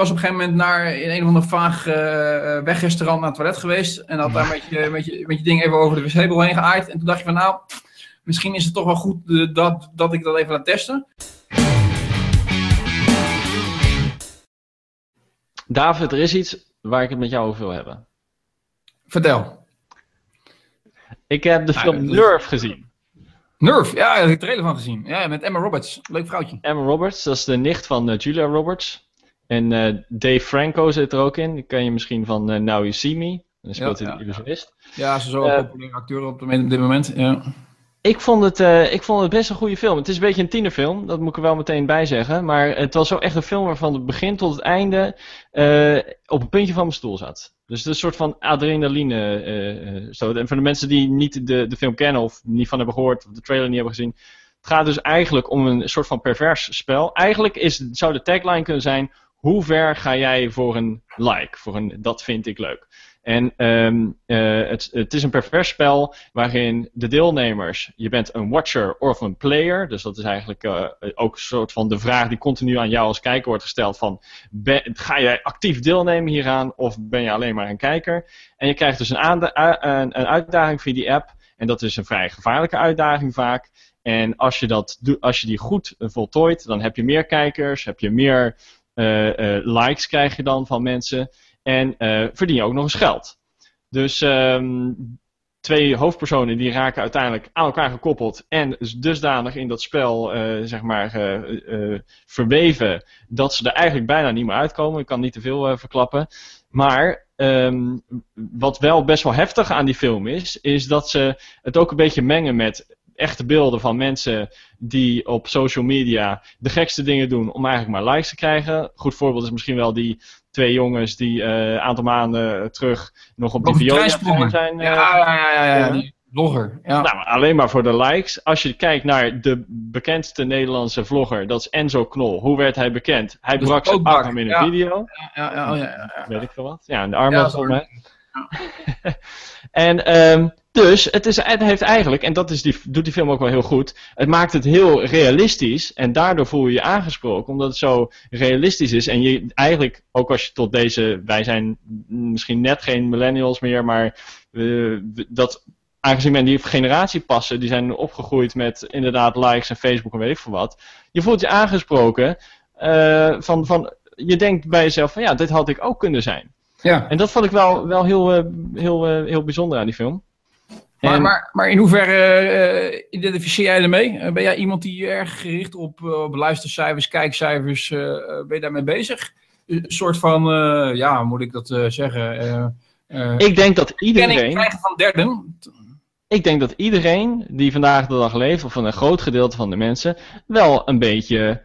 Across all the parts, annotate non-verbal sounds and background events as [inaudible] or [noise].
was op een gegeven moment naar in een of ander vaag uh, wegrestaurant naar het toilet geweest. En had daar met je, met je, met je ding even over de wc-bol heen geaaid. En toen dacht je van nou, misschien is het toch wel goed dat, dat ik dat even laat testen. David, er is iets waar ik het met jou over wil hebben. Vertel. Ik heb de film Nerve gezien. Nerve, ja, ik heb de trailer van gezien. Ja, met Emma Roberts. Leuk vrouwtje. Emma Roberts, dat is de nicht van uh, Julia Roberts. En uh, Dave Franco zit er ook in. Die ken je misschien van uh, Now You See Me. Dan speelt hij ja, de illusionist. Ja, ze is zo een populaire acteur op, dit moment. Ja. Ik vond, het, uh, ik vond het best een goede film. Het is een beetje een tienerfilm, dat moet ik er wel meteen bij zeggen. Maar het was zo echt een film waarvan het begin tot het einde uh, op een puntje van mijn stoel zat. Dus het is een soort van adrenaline. Uh, zo. En voor de mensen die niet de, de film kennen of niet van hebben gehoord of de trailer niet hebben gezien. Het gaat dus eigenlijk om een soort van pervers spel. Eigenlijk is, zou de tagline kunnen zijn: hoe ver ga jij voor een like? Voor een dat vind ik leuk. En um, uh, het, het, is een pervers spel waarin de deelnemers, je bent een watcher of een player, dus dat is eigenlijk uh, ook een soort van de vraag die continu aan jou als kijker wordt gesteld van, ga jij actief deelnemen hieraan of ben je alleen maar een kijker? En je krijgt dus een, een, een uitdaging via die app en dat is een vrij gevaarlijke uitdaging vaak. En als je, dat, als je die goed voltooit, dan heb je meer kijkers, heb je meer likes krijg je dan van mensen. En uh, verdien je ook nog eens geld. Dus um, twee hoofdpersonen die raken uiteindelijk aan elkaar gekoppeld en dusdanig in dat spel zeg maar verweven dat ze er eigenlijk bijna niet meer uitkomen. Ik kan niet te veel verklappen. Maar um, wat wel best wel heftig aan die film is, is dat ze het ook een beetje mengen met echte beelden van mensen die op social media de gekste dingen doen om eigenlijk maar likes te krijgen. Goed voorbeeld is misschien wel die twee jongens die een uh, aantal maanden terug nog op de viola zijn. Uh, ja, ja, ja, ja, die blogger. Ja. Nou, alleen maar voor de likes. Als je kijkt naar de bekendste Nederlandse vlogger, dat is Enzo Knol. Hoe werd hij bekend? Hij dus brak zijn arm in een ja. video. Ja, ja, oh, ja, ja, ja, Weet ik veel wat. Ja, de arm was mij. [laughs] en um, dus het, is, het heeft eigenlijk, en dat is die, doet die film ook wel heel goed, het maakt het heel realistisch en daardoor voel je je aangesproken, omdat het zo realistisch is. En je eigenlijk, ook als je tot deze, wij zijn misschien net geen millennials meer, maar uh, dat aangezien men die generatie passen, die zijn opgegroeid met inderdaad likes en Facebook en weet ik veel wat. Je voelt je aangesproken uh, van, van, je denkt bij jezelf van ja, dit had ik ook kunnen zijn. Ja. En dat vond ik wel, wel heel, uh, heel, heel bijzonder aan die film. Maar, maar, maar in hoeverre uh, identificeer jij ermee? Uh, ben jij iemand die erg gericht op, uh, op luistercijfers, kijkcijfers, ben je daarmee bezig? Een soort van, ja, moet ik dat zeggen? ik denk dat iedereen... krijgen van derden? Ik denk dat iedereen die vandaag de dag leeft, of een groot gedeelte van de mensen, wel een beetje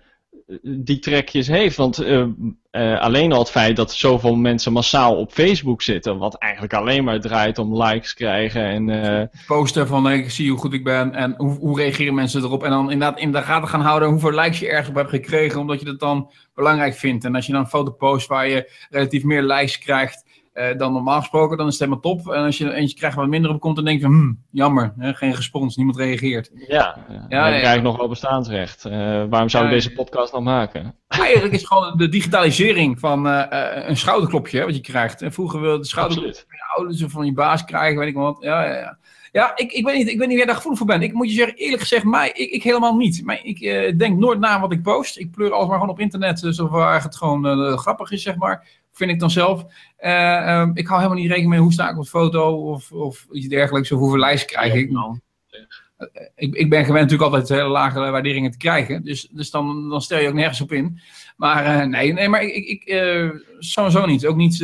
die trekjes heeft. Want uh, uh, alleen al het feit dat zoveel mensen massaal op Facebook zitten, wat eigenlijk alleen maar draait om likes krijgen en... Uh... Posten van ik zie hoe goed ik ben en hoe, hoe reageren mensen erop. En dan inderdaad in de gaten gaan houden hoeveel likes je ergens op hebt gekregen, omdat je dat dan belangrijk vindt. En als je dan een foto post waar je relatief meer likes krijgt, uh, dan normaal gesproken, dan is het helemaal top. En als je eentje krijgt wat minder op komt, dan denk je van, hm, jammer, hè, geen respons, niemand reageert. Ja, ja, ja dan krijg ik nog wel bestaansrecht. Uh, waarom zou ik deze podcast nog maken? Eigenlijk is het gewoon de digitalisering van uh, een schouderklopje hè, wat je krijgt. En vroeger wilde de schouderklopje van je ouders of van je baas krijgen, weet ik wat. Ja, ja, ja. Ja, ik, ik, weet niet, ik weet niet waar daar gevoelig voor ben. Ik moet je zeggen, eerlijk gezegd, mij, ik, ik helemaal niet. Maar ik uh, denk nooit na wat ik post. Ik pleur alles maar gewoon op internet, zover het gewoon uh, grappig is, zeg maar vind ik dan zelf. Uh, um, ik hou helemaal niet rekening mee hoe sta ik op foto of, of iets dergelijks, of hoeveel lijsten krijg ik. Nou, ik, ik ben gewend natuurlijk altijd hele lage waarderingen te krijgen, dus, dus dan, dan stel je ook nergens op in. Maar uh, nee, nee, maar ik, ik uh, sowieso niet. Ook niet,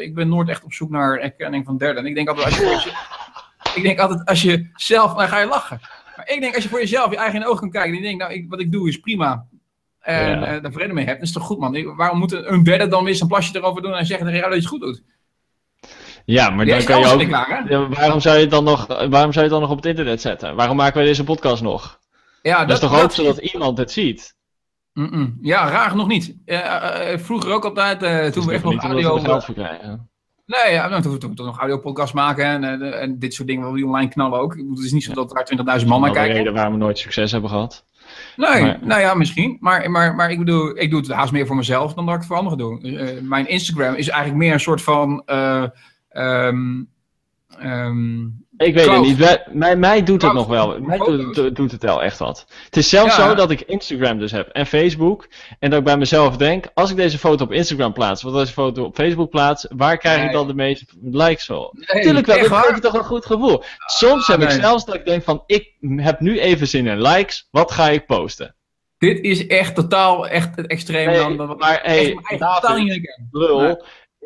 ik ben nooit echt op zoek naar erkenning van derden. Ik denk altijd als je, [laughs] ik denk altijd als je zelf, dan ga je lachen. Maar ik denk als je voor jezelf je eigen ogen kan kijken en je denkt, nou, ik, wat ik doe is prima en ja. uh, daar vrede mee hebt, is toch goed, man. Waarom moet een derde dan weer zijn plasje erover doen en zeggen tegen jou dat je het goed doet? Ja, maar dan kan je ook. ja, waarom, zou je het dan nog, waarom zou je het dan nog op het internet zetten? Waarom maken wij deze podcast nog? Ja, dat, dat is toch dat, ook zodat iemand het ziet? Mm -mm. Ja, raar nog niet. Uh, uh, vroeger ook altijd, toen we echt nog audio... geld voor krijgen. Nee, ja, nou, toen, toen, toen nog audiopodcast maken en, en, en, dit soort dingen die online knallen ook. Het is niet zo dat er 20.000 man naar kijken. reden waarom we nooit succes hebben gehad. Nee, nou ja, misschien. Maar, maar, maar ik bedoel, ik doe het haast meer voor mezelf dan dat ik het voor anderen doe. Uh, mijn Instagram is eigenlijk meer een soort van... Um, ik weet het niet. mij, mij doet het nog wel. Mij doet, doet, het wel echt wat. Het is zelfs zo dat ik Instagram dus heb en Facebook. En dat ik bij mezelf denk, als ik deze foto op Instagram plaats, of deze foto op Facebook plaats, waar krijg ik dan de meeste likes voor? Nee, Tuurlijk wel, dat geeft toch een goed gevoel. Soms heb ik zelfs dat ik denk van, ik heb nu even zin in likes, wat ga ik posten? Dit is echt totaal echt extreem dan, Maar hey, David,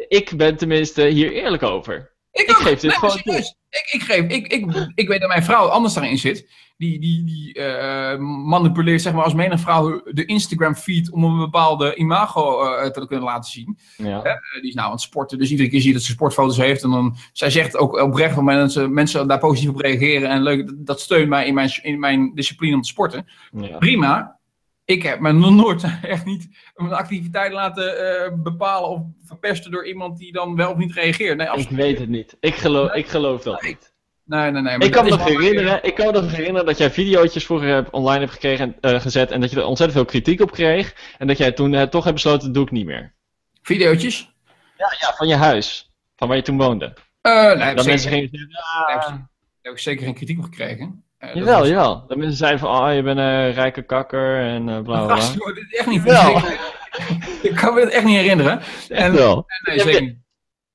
ik ben tenminste hier eerlijk over. Ik, ik geef dit gewoon toe. Ik, ik, geef, ik, ik, ik weet dat mijn vrouw anders daarin zit. Die, die, die uh, manipuleert, zeg maar, als menig vrouw de Instagram-feed om een bepaalde imago uh, te kunnen laten zien. Ja. Uh, die is nou aan het sporten, dus iedere keer zie je dat ze sportfoto's heeft. En dan, zij zegt ook oprecht op mensen, mensen daar positief op reageren. En leuk, dat steunt mij in mijn, in mijn discipline om te sporten. Ja. Prima ik heb me nog nooit [laughs] echt niet een activiteit laten uh, bepalen of verpesten door iemand die dan wel of niet reageert. Nee, ik weet het niet. Ik geloof, ik geloof dat niet. Nee, nee, nee. ik, kan me nog herinneren, ik kan me nog herinneren dat jij video's vroeger online hebt gekregen, uh, gezet en dat je er ontzettend veel kritiek op kreeg. En dat jij toen uh, toch hebt besloten, dat doe ik niet meer. Videootjes? Ja, ja, van je huis. Van waar je toen woonde. nee, dat mensen gingen zeggen, ah. Daar heb ik zeker geen kritiek op gekregen. Uh, jawel, jawel. Dat mensen zeiden van, oh, je bent een rijke kakker en uh, bla bla. Gast, [laughs] dit is echt niet wel. [laughs] ik kan me het echt niet herinneren. En, wel. nee, zeker niet.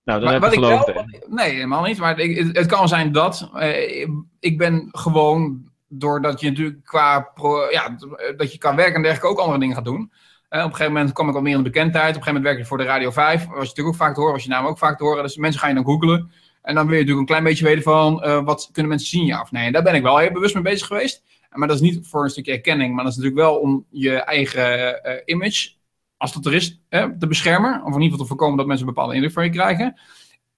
Nou, dan heb ik wel, Nee, helemaal niet. Maar het, het, kan zijn dat. Uh, ik ben gewoon, doordat je natuurlijk qua. Pro, ja, dat je kan werken en dergelijke ook andere dingen gaat doen. Op een gegeven moment kwam ik al meer in de bekendheid. Op een gegeven moment werkte ik voor de Radio 5. Was je natuurlijk ook vaak te horen, was je naam ook vaak te horen. Dus mensen gaan je dan googlen. En dan wil je natuurlijk een klein beetje weten van uh, wat kunnen mensen zien, ja of nee. En daar ben ik wel heel bewust mee bezig geweest. Maar dat is niet voor een stukje erkenning, maar dat is natuurlijk wel om je eigen uh, image, als dat te beschermen. Of in ieder geval te voorkomen dat mensen een bepaalde indruk van je krijgen.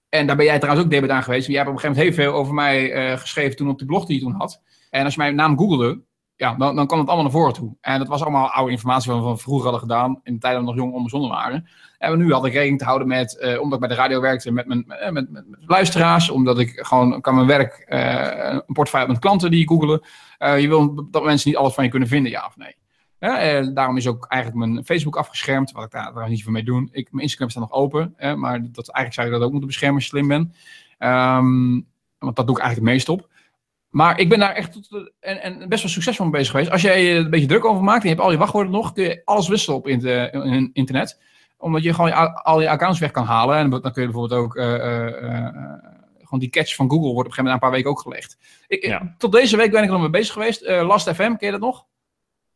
En daar ben jij trouwens ook debet aan geweest. Jij hebt op een gegeven moment heel veel over mij uh, geschreven toen op de blog die je toen had. En als je mijn naam googelde, ja, dan, dan kwam het allemaal naar voren toe. En dat was allemaal oude informatie wat we vroeger hadden gedaan, in de tijd dat we nog jong onbezonnen waren. En nu had ik rekening te houden met, uh, omdat ik bij de radio werkte, met mijn met, met, met, luisteraars. Omdat ik gewoon kan mijn werk, uh, een portefeuille met klanten die googelen. Je wil dat mensen niet alles van je kunnen vinden, ja of nee. Daarom is ook eigenlijk mijn Facebook afgeschermd, wat ik daar, niet voor mee doen. Ik, mijn Instagram staat nog open, maar dat, eigenlijk zou je dat ook moeten beschermen als je slim bent. Um, want dat doe ik eigenlijk het meest op. Maar ik ben daar echt en, en best wel succesvol mee bezig geweest. Als jij er een beetje druk over maakt en je hebt al je wachtwoorden nog, kun je alles wisselen op internet omdat je gewoon al je accounts weg kan halen. En dan kun je bijvoorbeeld ook uh, uh, gewoon die catch van Google wordt op een gegeven moment een paar weken ook gelegd. Ik, Tot deze week ben ik er nog mee bezig geweest. Last FM, ken je dat nog?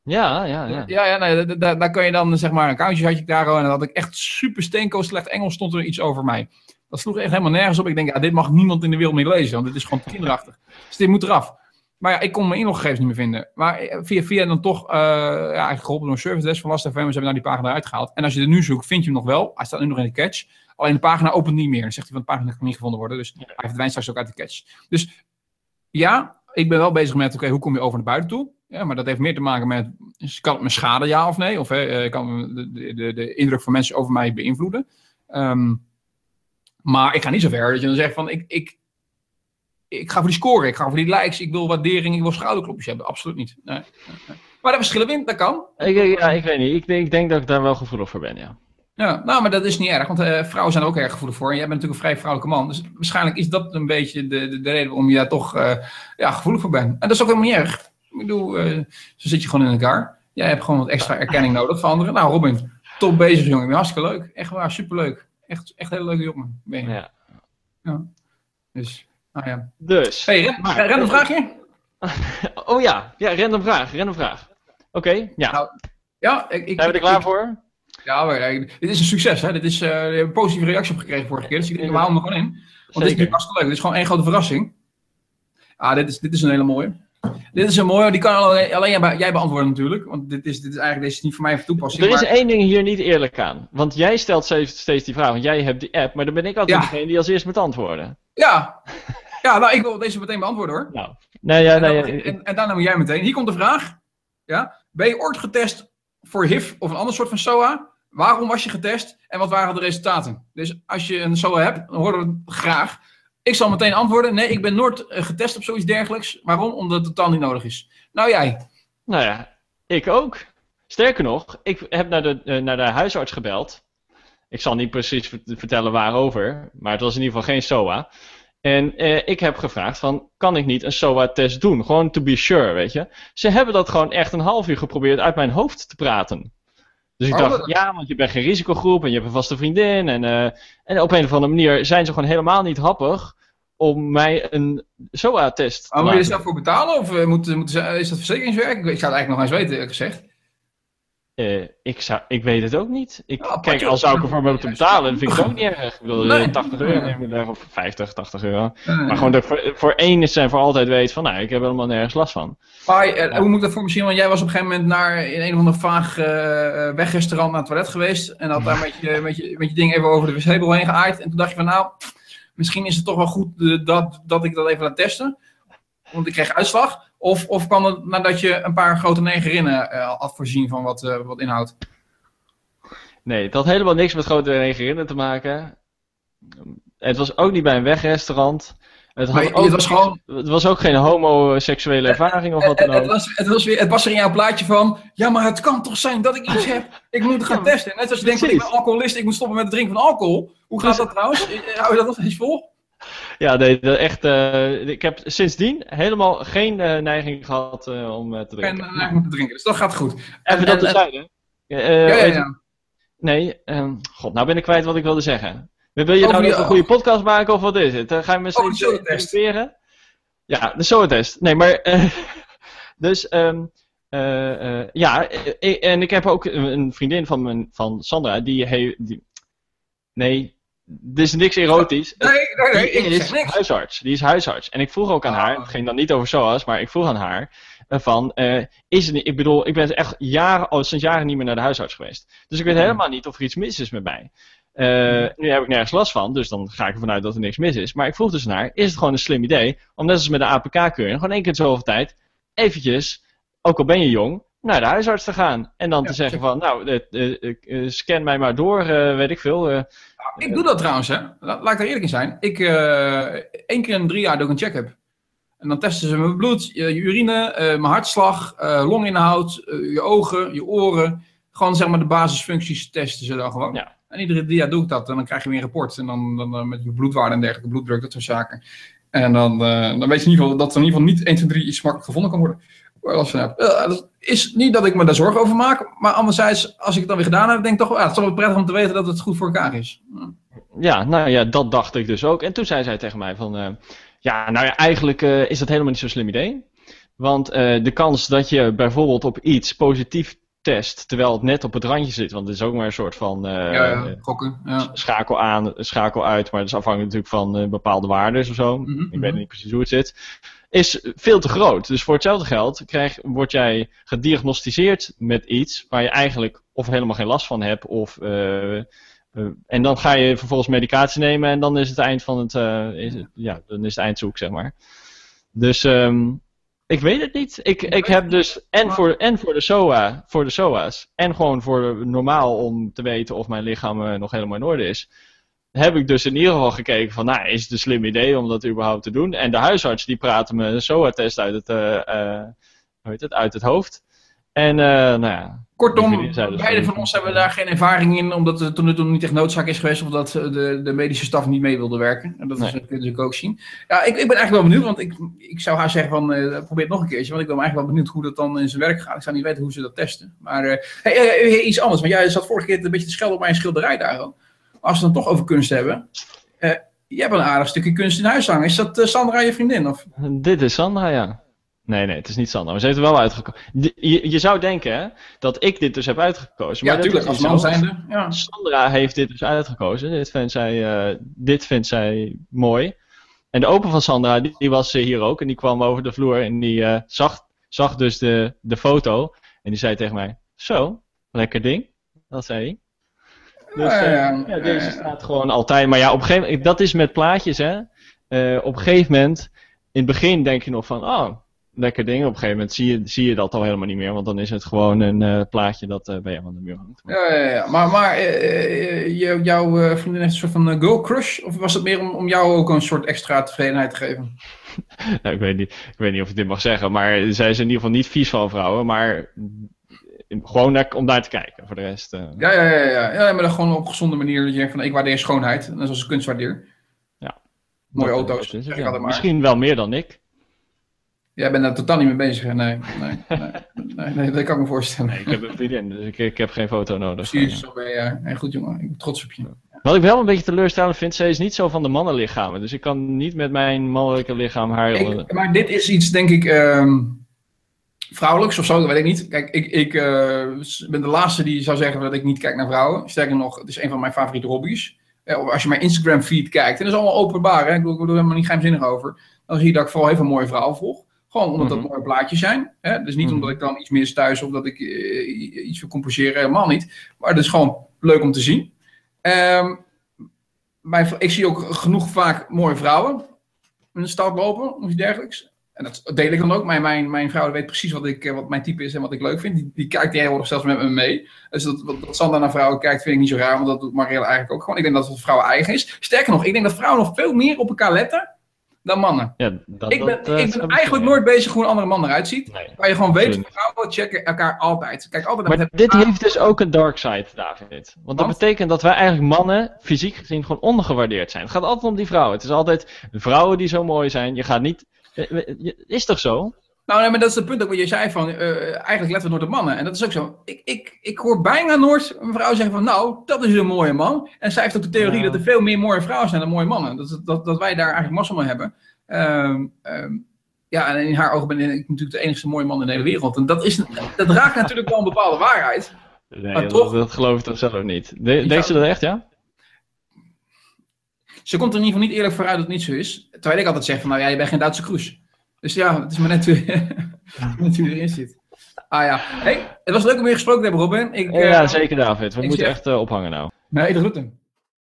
Ja, ja, ja. Ja, ja nee, daar, daar kan je dan zeg maar een accountje had je daar en dan had ik echt super steenko slecht Engels stond er iets over mij. Dat sloeg echt helemaal nergens op. Ik denk, ja, dit mag niemand in de wereld meer lezen, want dit is gewoon kinderachtig. Dus dit moet eraf. Maar ja, ik kon mijn inloggegevens niet meer vinden. Maar eh, via, via dan toch, uh, ja, eigenlijk geholpen door een service desk van Last FM, ze hebben nou die pagina eruit gehaald. En als je er nu zoekt, vind je hem nog wel. Hij staat nu nog in de catch. Alleen de pagina opent niet meer. Dan zegt hij van de pagina kan niet gevonden worden. Dus hij verdwijnt straks ook uit de catch. Dus ja, ik ben wel bezig met, oké, hoe kom je over naar buiten toe? Ja, maar dat heeft meer te maken met, kan het me schaden, ja of nee? Of uh, kan de, de, de, indruk van mensen over mij beïnvloeden? Um, maar ik ga niet zo ver dat je dan zegt van, ik, ik, ik ga voor die score, ik ga voor die likes, ik wil waardering, ik wil schouderklopjes hebben. Absoluut niet. Nee, nee. Maar daar verschillen in, dat kan. Ik, ja, ik weet niet. Ik, ik denk dat ik daar wel gevoelig voor ben, ja. Ja, nou, maar dat is niet erg, want uh, vrouwen zijn er ook erg gevoelig voor. En jij bent natuurlijk een vrij vrouwelijke man. Dus waarschijnlijk is dat een beetje de, de, de reden waarom je daar toch uh, ja, gevoelig voor bent. En dat is ook helemaal niet erg. Ik bedoel, uh, zo zit je gewoon in elkaar. Jij hebt gewoon wat extra erkenning nodig van anderen. Nou, Robin, top bezig, jongen. Hartstikke leuk. Echt waar, superleuk. Echt, echt een hele leuke jongen. Ben je. Ja. ja. Dus. Ah, ja. Dus. Hey, ren, random vraagje? [laughs] oh ja, ja, random vraag, random vraag. Oké, ja. Nou, ja ik, ik, Zijn we er klaar voor? Ja, maar, dit is een succes, hè. Dit is, uh, je hebt een positieve reactie op gekregen vorige keer, dus ik denk, we halen hem gewoon in. Want dit is hartstikke leuk. Dit is gewoon één grote verrassing. Ah, dit is, dit is een hele mooie. Dit is een mooie, die kan alleen, alleen jij beantwoorden natuurlijk. Want dit is, dit is eigenlijk deze is niet voor mij van toepassing. Er is één ding hier niet eerlijk aan. Want jij stelt steeds die vraag, want jij hebt die app. Maar dan ben ik altijd degene die als eerst moet antwoorden. Ja, ja, nou, ik wil deze meteen beantwoorden hoor. Nou, nee, ja, nee, en, dan, en, en, daarna moet jij meteen. Hier komt de vraag. Ja, ben je ooit getest voor HIV of een ander soort van SOA? waarom was je getest en wat waren de resultaten? Dus als je een SOA hebt, dan horen we het graag. Ik zal meteen antwoorden. Nee, ik ben nooit eh, getest op zoiets dergelijks. Waarom? Omdat het totaal niet nodig is. Nou, jij? Nou ja, ik ook. Sterker nog, ik heb naar de, uh, naar de huisarts gebeld. Ik zal niet precies vertellen waarover, maar het was in ieder geval geen SOA. En eh, ik heb gevraagd van, kan ik niet een SOA-test doen? Gewoon to be sure, weet je. Ze hebben dat gewoon echt een half uur geprobeerd uit mijn hoofd te praten. Dus ik oh, dacht, ja, want je bent geen risicogroep en je hebt een vaste vriendin. En, uh, en op een of andere manier zijn ze gewoon helemaal niet happig om mij een SOA-test te oh, Moet je er zelf voor betalen of moet, moet, is dat verzekeringswerk? Ik, ik zou het eigenlijk nog eens weten, eerlijk gezegd. Uh, ik, zou, ik weet het ook niet. Ik, oh, kijk, al zou ik ervoor moeten betalen, vind ik het ook niet erg. Ik bedoel, nee. 80 euro of 50, 80 euro. Maar gewoon dat ik voor, voor één is en voor altijd weet van, nou, ik heb helemaal nergens last van. Maar uh, hoe moet dat voor misschien? Want jij was op een gegeven moment naar in een of ander vaag uh, wegrestaurant naar het toilet geweest. En had daar [laughs] met je, met je, met je ding even over de wc heen geaaid. En toen dacht je van, nou, misschien is het toch wel goed dat, dat ik dat even laat testen. Want ik kreeg uitslag. Of, of kwam het nadat je een paar grote negerinnen uh, had voorzien van wat, uh, wat inhoud? Nee, het had helemaal niks met grote negerinnen te maken. Het was ook niet bij een wegrestaurant. Het, had ook, het, was gewoon... het was ook geen homoseksuele ervaring of wat dan ook. Het was, het, was weer, het was er in jouw plaatje van... Ja, maar het kan toch zijn dat ik iets heb. Ik moet gaan testen. Net als je denkt, ik ben alcoholist, ik moet stoppen met het drinken van alcohol. Hoe gaat dat trouwens? Hou je dat nog eens vol? Ja, nee, echt. Uh, ik heb sindsdien helemaal geen uh, neiging gehad uh, om te drinken. Geen neiging om te drinken, dus dat gaat goed. Even dat te zeggen. ja, ja, ja. Nee, um, god, nou ben ik kwijt wat ik wilde zeggen. Wil je nou nog een goede podcast maken of wat is het? ga je me steeds investeren? Ja, de SOA-test. Nee, maar. [laughs] dus. Um, ja, en ik heb ook een vriendin van, mijn, van Sandra, die, heeft. die Nee, dit is niks erotisch. Nee, nee, nee. Die is niks. huisarts. Die is huisarts. En ik vroeg ook aan haar, ah. het ging dan niet over SOAS, maar ik vroeg aan haar eh, van, uh, is het, ik bedoel, ik ben echt jaren, al sinds jaren niet meer naar de huisarts geweest. Dus ik weet hmm. helemaal niet of er iets mis is met mij. Uh, nu heb ik nergens last van, dus dan ga ik ervan uit dat er niks mis is. Maar ik vroeg dus naar, is het gewoon een slim idee om net als met de APK-keuring, gewoon één keer zoveel tijd, eventjes, ook al ben je jong, naar de huisarts te gaan. En dan te zeggen van, nou, uh, scan mij maar door, weet ik veel. Ik doe dat trouwens, hè. Laat, ik daar eerlijk in zijn. Ik, één keer in drie jaar doe ik een check-up. En dan testen ze mijn bloed, je, urine, mijn hartslag, longinhoud, je ogen, je oren. Gewoon zeg maar de basisfuncties testen ze dan gewoon. Ja. En iedere drie jaar doe ik dat. En dan krijg je weer een rapport. En dan, dan met je bloedwaarde en dergelijke, bloeddruk, dat soort zaken. En dan, dan weet je in ieder geval dat er in ieder geval niet 1, 2, 3 iets makkelijk gevonden kan worden last van heb. dat is niet dat ik me daar zorgen over maak, maar anderzijds, als ik het dan weer gedaan heb, denk ik toch, ja, het is wel prettig om te weten dat het goed voor elkaar is. Ja, nou ja, dat dacht ik dus ook. En toen zei zij tegen mij van, uh, ja, nou ja, eigenlijk uh, is dat helemaal niet zo'n slim idee. Want uh, de kans dat je bijvoorbeeld op iets positief test, terwijl het net op het randje zit, want het is ook maar een soort van ja, ja, gokken, ja. schakel aan, schakel uit, maar dat is afhankelijk natuurlijk van bepaalde waarden of zo. Mm -hmm, ik weet niet precies hoe het zit is veel te groot. Dus voor hetzelfde geld krijg, word jij gediagnosticeerd met iets waar je eigenlijk of helemaal geen last van hebt. Of, uh, uh, en dan ga je vervolgens medicatie nemen en dan is het eind van het, het, ja, dan is het eindzoek, zeg maar. Dus um, ik weet het niet. Ik, ik heb dus en voor, en voor de SOA, voor de SOA's, en gewoon voor normaal om te weten of mijn lichaam nog helemaal in orde is heb ik dus in ieder geval gekeken van, nou, is het een slim idee om dat überhaupt te doen? En de huisarts die praatte me een SOA-test uit het, hoe heet het, uit het hoofd. En, uh, nou ja. Kortom, dus beide van ons hebben daar geen ervaring in, omdat het toen, toen niet echt noodzaak is geweest, of dat de, de medische staf niet mee wilde werken. En dat nee. is, kun je natuurlijk ook zien. Ja, ik, ik ben eigenlijk wel benieuwd, want ik, ik zou haar zeggen van, probeer het nog een keertje, want ik ben eigenlijk wel benieuwd hoe dat dan in zijn werk gaat. Ik zou niet weten hoe ze dat testen. Maar hey, iets anders, want jij zat vorige keer een beetje te schelden op mijn schilderij daar als we het dan toch over kunst hebben. Uh, je hebt een aardig stukje kunst in huis hangen. Is dat uh, Sandra je vriendin? Of? Dit is Sandra, ja. Nee, nee, het is niet Sandra. Maar ze heeft er wel uitgekozen. Je, je, zou denken hè, dat ik dit dus heb uitgekozen. Maar ja, natuurlijk, als man zijnde. Ja. Sandra heeft dit dus uitgekozen. Dit vindt zij, uh, dit vindt zij mooi. En de open van Sandra, die, die was hier ook. En die kwam over de vloer en die zag, zag dus de, de foto. En die zei tegen mij, zo, lekker ding. Dat zei hij. Dus ja, ja, deze staat gewoon altijd. Maar ja, op een gegeven moment, dat is met plaatjes, hè. Uh, op een gegeven moment, in het begin denk je nog van, oh, lekker ding. Op een gegeven moment zie je, zie je dat al helemaal niet meer, want dan is het gewoon een uh, plaatje dat uh, bij jou aan de muur hangt. Ja, ja, ja. maar, maar uh, jouw vriendin heeft een soort van girl crush? Of was het meer om, om jou ook een soort extra tevredenheid te geven? [laughs] nou, ik, weet niet, ik weet niet of ik dit mag zeggen, maar zij is in ieder geval niet vies van vrouwen, maar gewoon om daar te kijken. Voor de rest. Ja, ja, ja, ja, ja. maar dan gewoon op gezonde manier dat je denkt van ik waardeer schoonheid, net zoals ik kunst waardeer. Ja. Mooie auto's. Het, ja. Misschien wel meer dan ik. Jij bent daar totaal niet mee bezig. Nee, nee, [laughs] nee, nee, nee, dat kan ik me voorstellen. Nee, ik heb een vriendin, dus ik, ik heb geen foto nodig. Precies, zo ben je. Hey, goed jongen, ik ben trots op je. Wat ik wel een beetje teleurstellend vind, zij is niet zo van de mannenlichamen. Dus ik kan niet met mijn mannelijke lichaam haar... Ik, maar dit is iets, denk ik, um, vrouwelijks of zo, dat weet ik niet. Kijk, ik, ik uh, ben de laatste die zou zeggen dat ik niet kijk naar vrouwen. Sterker nog, het is een van mijn favoriete hobby's. Uh, als je mijn Instagram feed kijkt, en dat is allemaal openbaar, hè? ik bedoel er helemaal niet geheimzinnig over. Dan zie je dat ik vooral heel veel mooie vrouwen volg. Gewoon omdat dat mhm. mooie plaatjes zijn. Hè? Dus niet mhm. omdat ik dan iets mis thuis of dat ik uh, iets wil compenseren, helemaal niet. Maar het is gewoon leuk om te zien. Um, mijn, ik zie ook genoeg vaak mooie vrouwen in de stad lopen of iets dergelijks. En dat deel ik dan ook. Mijn, mijn, mijn vrouw weet precies wat, ik, wat mijn type is en wat ik leuk vind. Die, die kijkt tegenwoordig zelfs met me mee. Dus dat, dat Sandra naar vrouwen kijkt vind ik niet zo raar, want dat doet Marielle eigenlijk ook gewoon. Ik denk dat het vrouwen eigen is. Sterker nog, ik denk dat vrouwen nog veel meer op elkaar letten dan mannen. Ja, dat, ik ben, dat, ik ben eigenlijk nooit bezig hoe een andere man eruit ziet. Nee, waar je gewoon weet, vrouwen checken elkaar altijd. Kijk, altijd maar dit heeft dus ook een dark side, David. Want dat betekent dat wij eigenlijk mannen, fysiek gezien, gewoon ondergewaardeerd zijn. Het gaat altijd om die vrouwen. Het is altijd vrouwen die zo mooi zijn. Je gaat niet... Is toch zo? Nou, nee, maar dat is het punt ook wat je zei van, uh, eigenlijk letten we nooit op mannen. En dat is ook zo. Ik, ik, ik hoor bijna nooit een vrouw zeggen van, nou, dat is een mooie man. En zij heeft ook de theorie dat er veel meer mooie vrouwen zijn dan mooie mannen. Dat, dat, dat wij daar eigenlijk massa mee hebben. Um, um, ja, en in haar ogen ben ik natuurlijk de enige mooie man in de hele wereld. En dat, is, dat raakt natuurlijk wel een bepaalde waarheid. Nee, maar toch, dat, geloof ik toch zelf niet. De, je dat echt, ja? Ze komt er in ieder geval niet eerlijk vooruit dat het niet zo is. Terwijl ik altijd zeg van, nou ja, je bent geen Duitse kroes. Dus ja, het is maar net hoe je [laughs] erin zit. Ah ja. Hey, het was leuk om weer gesproken te hebben, Robin. Ik, ja, uh, zeker David. We moeten echt uh, ophangen nou. Nee, de groeten.